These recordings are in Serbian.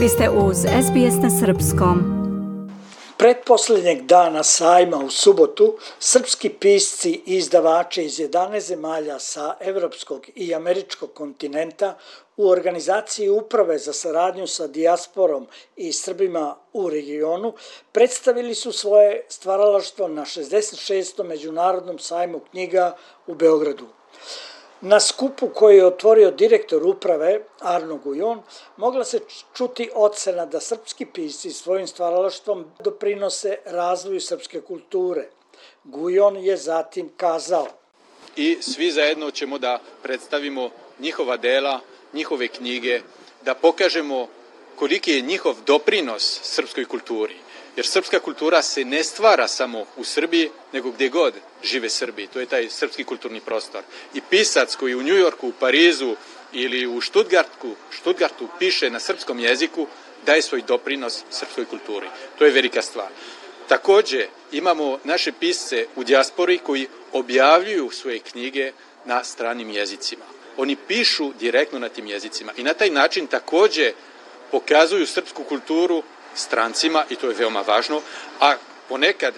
Vi ste uz SBS na Srpskom. Pretposlednjeg dana sajma u subotu, srpski pisci i izdavači iz 11 zemalja sa evropskog i američkog kontinenta u organizaciji Uprave za saradnju sa dijasporom i Srbima u regionu predstavili su svoje stvaralaštvo na 66. Međunarodnom sajmu knjiga u Beogradu. Na skupu koji je otvorio direktor uprave Arno Gujon, mogla se čuti ocena da srpski pisci svojim stvaralaštvom doprinose razvoju srpske kulture. Gujon je zatim kazao. I svi zajedno ćemo da predstavimo njihova dela, njihove knjige, da pokažemo koliki je njihov doprinos srpskoj kulturi. Jer srpska kultura se ne stvara samo u Srbiji, nego gde god žive Srbi. To je taj srpski kulturni prostor. I pisac koji u Njujorku, u Parizu ili u Štutgartu, Štutgartu piše na srpskom jeziku, daje svoj doprinos srpskoj kulturi. To je velika stvar. Takođe, imamo naše pisce u dijaspori koji objavljuju svoje knjige na stranim jezicima. Oni pišu direktno na tim jezicima i na taj način takođe pokazuju srpsku kulturu strancima i to je veoma važno, a ponekad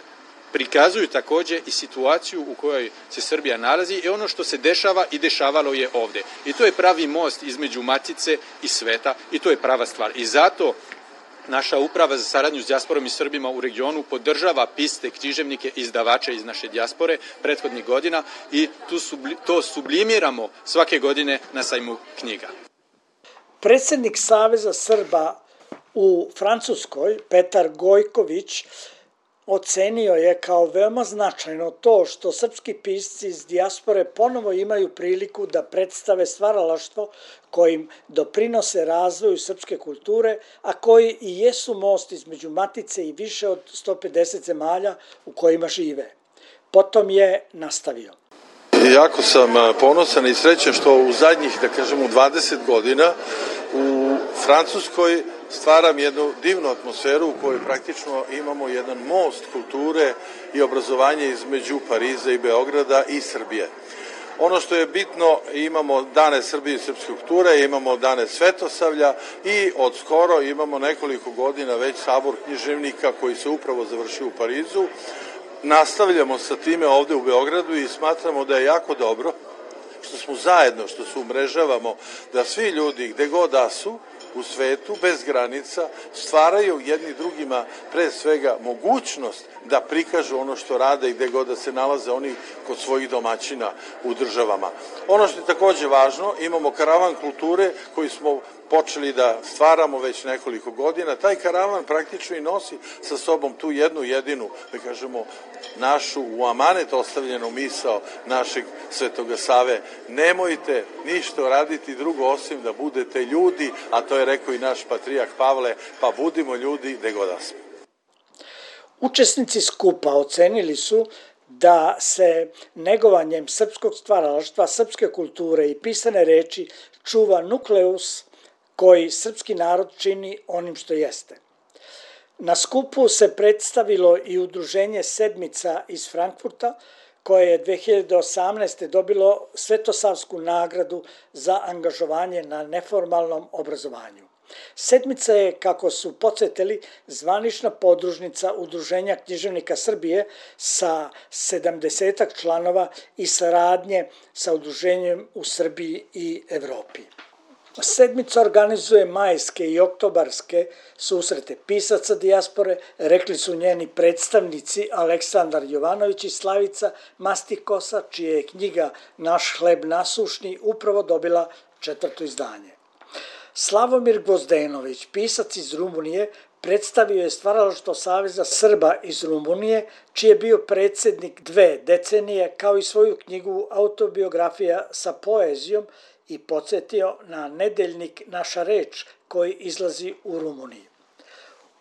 prikazuju takođe i situaciju u kojoj se Srbija nalazi i ono što se dešava i dešavalo je ovde. I to je pravi most između Matice i sveta i to je prava stvar. I zato naša uprava za saradnju s dijasporom i Srbima u regionu podržava piste, književnike izdavače iz naše dijaspore prethodnih godina i tu subli, to sublimiramo svake godine na sajmu knjiga. Predsednik Saveza Srba u Francuskoj, Petar Gojković, ocenio je kao veoma značajno to što srpski pisci iz dijaspore ponovo imaju priliku da predstave stvaralaštvo kojim doprinose razvoju srpske kulture, a koji i jesu most između Matice i više od 150 zemalja u kojima žive. Potom je nastavio. Jako sam ponosan i srećan što u zadnjih, da kažem, u 20 godina u Francuskoj stvaram jednu divnu atmosferu u kojoj praktično imamo jedan most kulture i obrazovanja između Pariza i Beograda i Srbije. Ono što je bitno, imamo dane Srbije i srpske kulture, imamo dane Svetosavlja i od skoro imamo nekoliko godina već sabor književnika koji se upravo završio u Parizu. Nastavljamo sa time ovde u Beogradu i smatramo da je jako dobro što smo zajedno, što se umrežavamo, da svi ljudi gde god da su, u svetu, bez granica, stvaraju jedni drugima pre svega mogućnost da prikažu ono što rade i gde god da se nalaze oni kod svojih domaćina u državama. Ono što je takođe važno, imamo karavan kulture koji smo počeli da stvaramo već nekoliko godina. Taj karavan praktično i nosi sa sobom tu jednu jedinu, da kažemo, našu u amanet ostavljenu misao našeg Svetoga Save. Nemojte ništa raditi drugo osim da budete ljudi, a to je rekao i naš patrijak Pavle, pa budimo ljudi gde god da smo. Učesnici skupa ocenili su da se negovanjem srpskog stvaralaštva, srpske kulture i pisane reči čuva nukleus koji srpski narod čini onim što jeste. Na skupu se predstavilo i udruženje Sedmica iz Frankfurta, koje je 2018. dobilo Svetosavsku nagradu za angažovanje na neformalnom obrazovanju. Sedmica je, kako su podsjetili, zvanična podružnica Udruženja književnika Srbije sa 70 članova i saradnje sa udruženjem u Srbiji i Evropi. Sedmica organizuje majske i oktobarske susrete pisaca dijaspore, rekli su njeni predstavnici Aleksandar Jovanović i Slavica Mastikosa, čije je knjiga Naš hleb nasušni upravo dobila četvrto izdanje. Slavomir Gvozdenović, pisac iz Rumunije, predstavio je stvaralaštvo Saveza Srba iz Rumunije, čiji je bio predsednik dve decenije, kao i svoju knjigu Autobiografija sa poezijom i podsjetio na nedeljnik Naša reč koji izlazi u Rumuniji.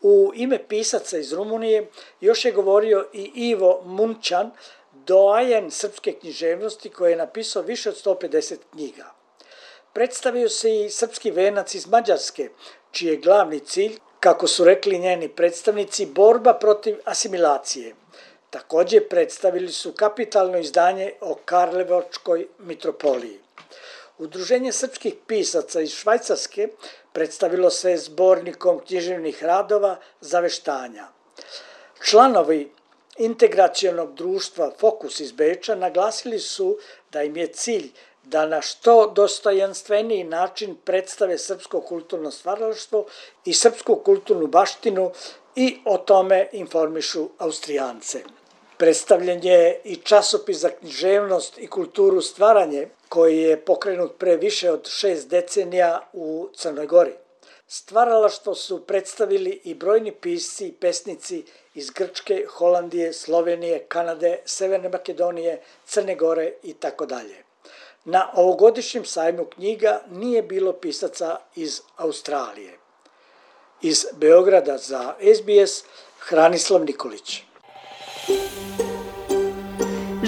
U ime pisaca iz Rumunije još je govorio i Ivo Munčan, doajen srpske književnosti koji je napisao više od 150 knjiga. Predstavio se i srpski venac iz Mađarske, čiji je glavni cilj, kako su rekli njeni predstavnici, borba protiv asimilacije. Takođe predstavili su kapitalno izdanje o Karlevočkoj mitropoliji. Udruženje srpskih pisaca iz Švajcarske predstavilo se zbornikom književnih radova za veštanja. Članovi integracijonog društva Fokus iz Beča naglasili su da im je cilj da na što dostojanstveniji način predstave srpsko kulturno stvaralaštvo i srpsku kulturnu baštinu i o tome informišu Austrijance. Predstavljen je i časopis za književnost i kulturu stvaranje, koji je pokrenut pre više od šest decenija u Crnoj Gori. Stvaralaštvo su predstavili i brojni pisci i pesnici iz Grčke, Holandije, Slovenije, Kanade, Severne Makedonije, Crne Gore i tako dalje. Na ovogodišnjem sajmu knjiga nije bilo pisaca iz Australije. Iz Beograda za SBS Hranislav Nikolić.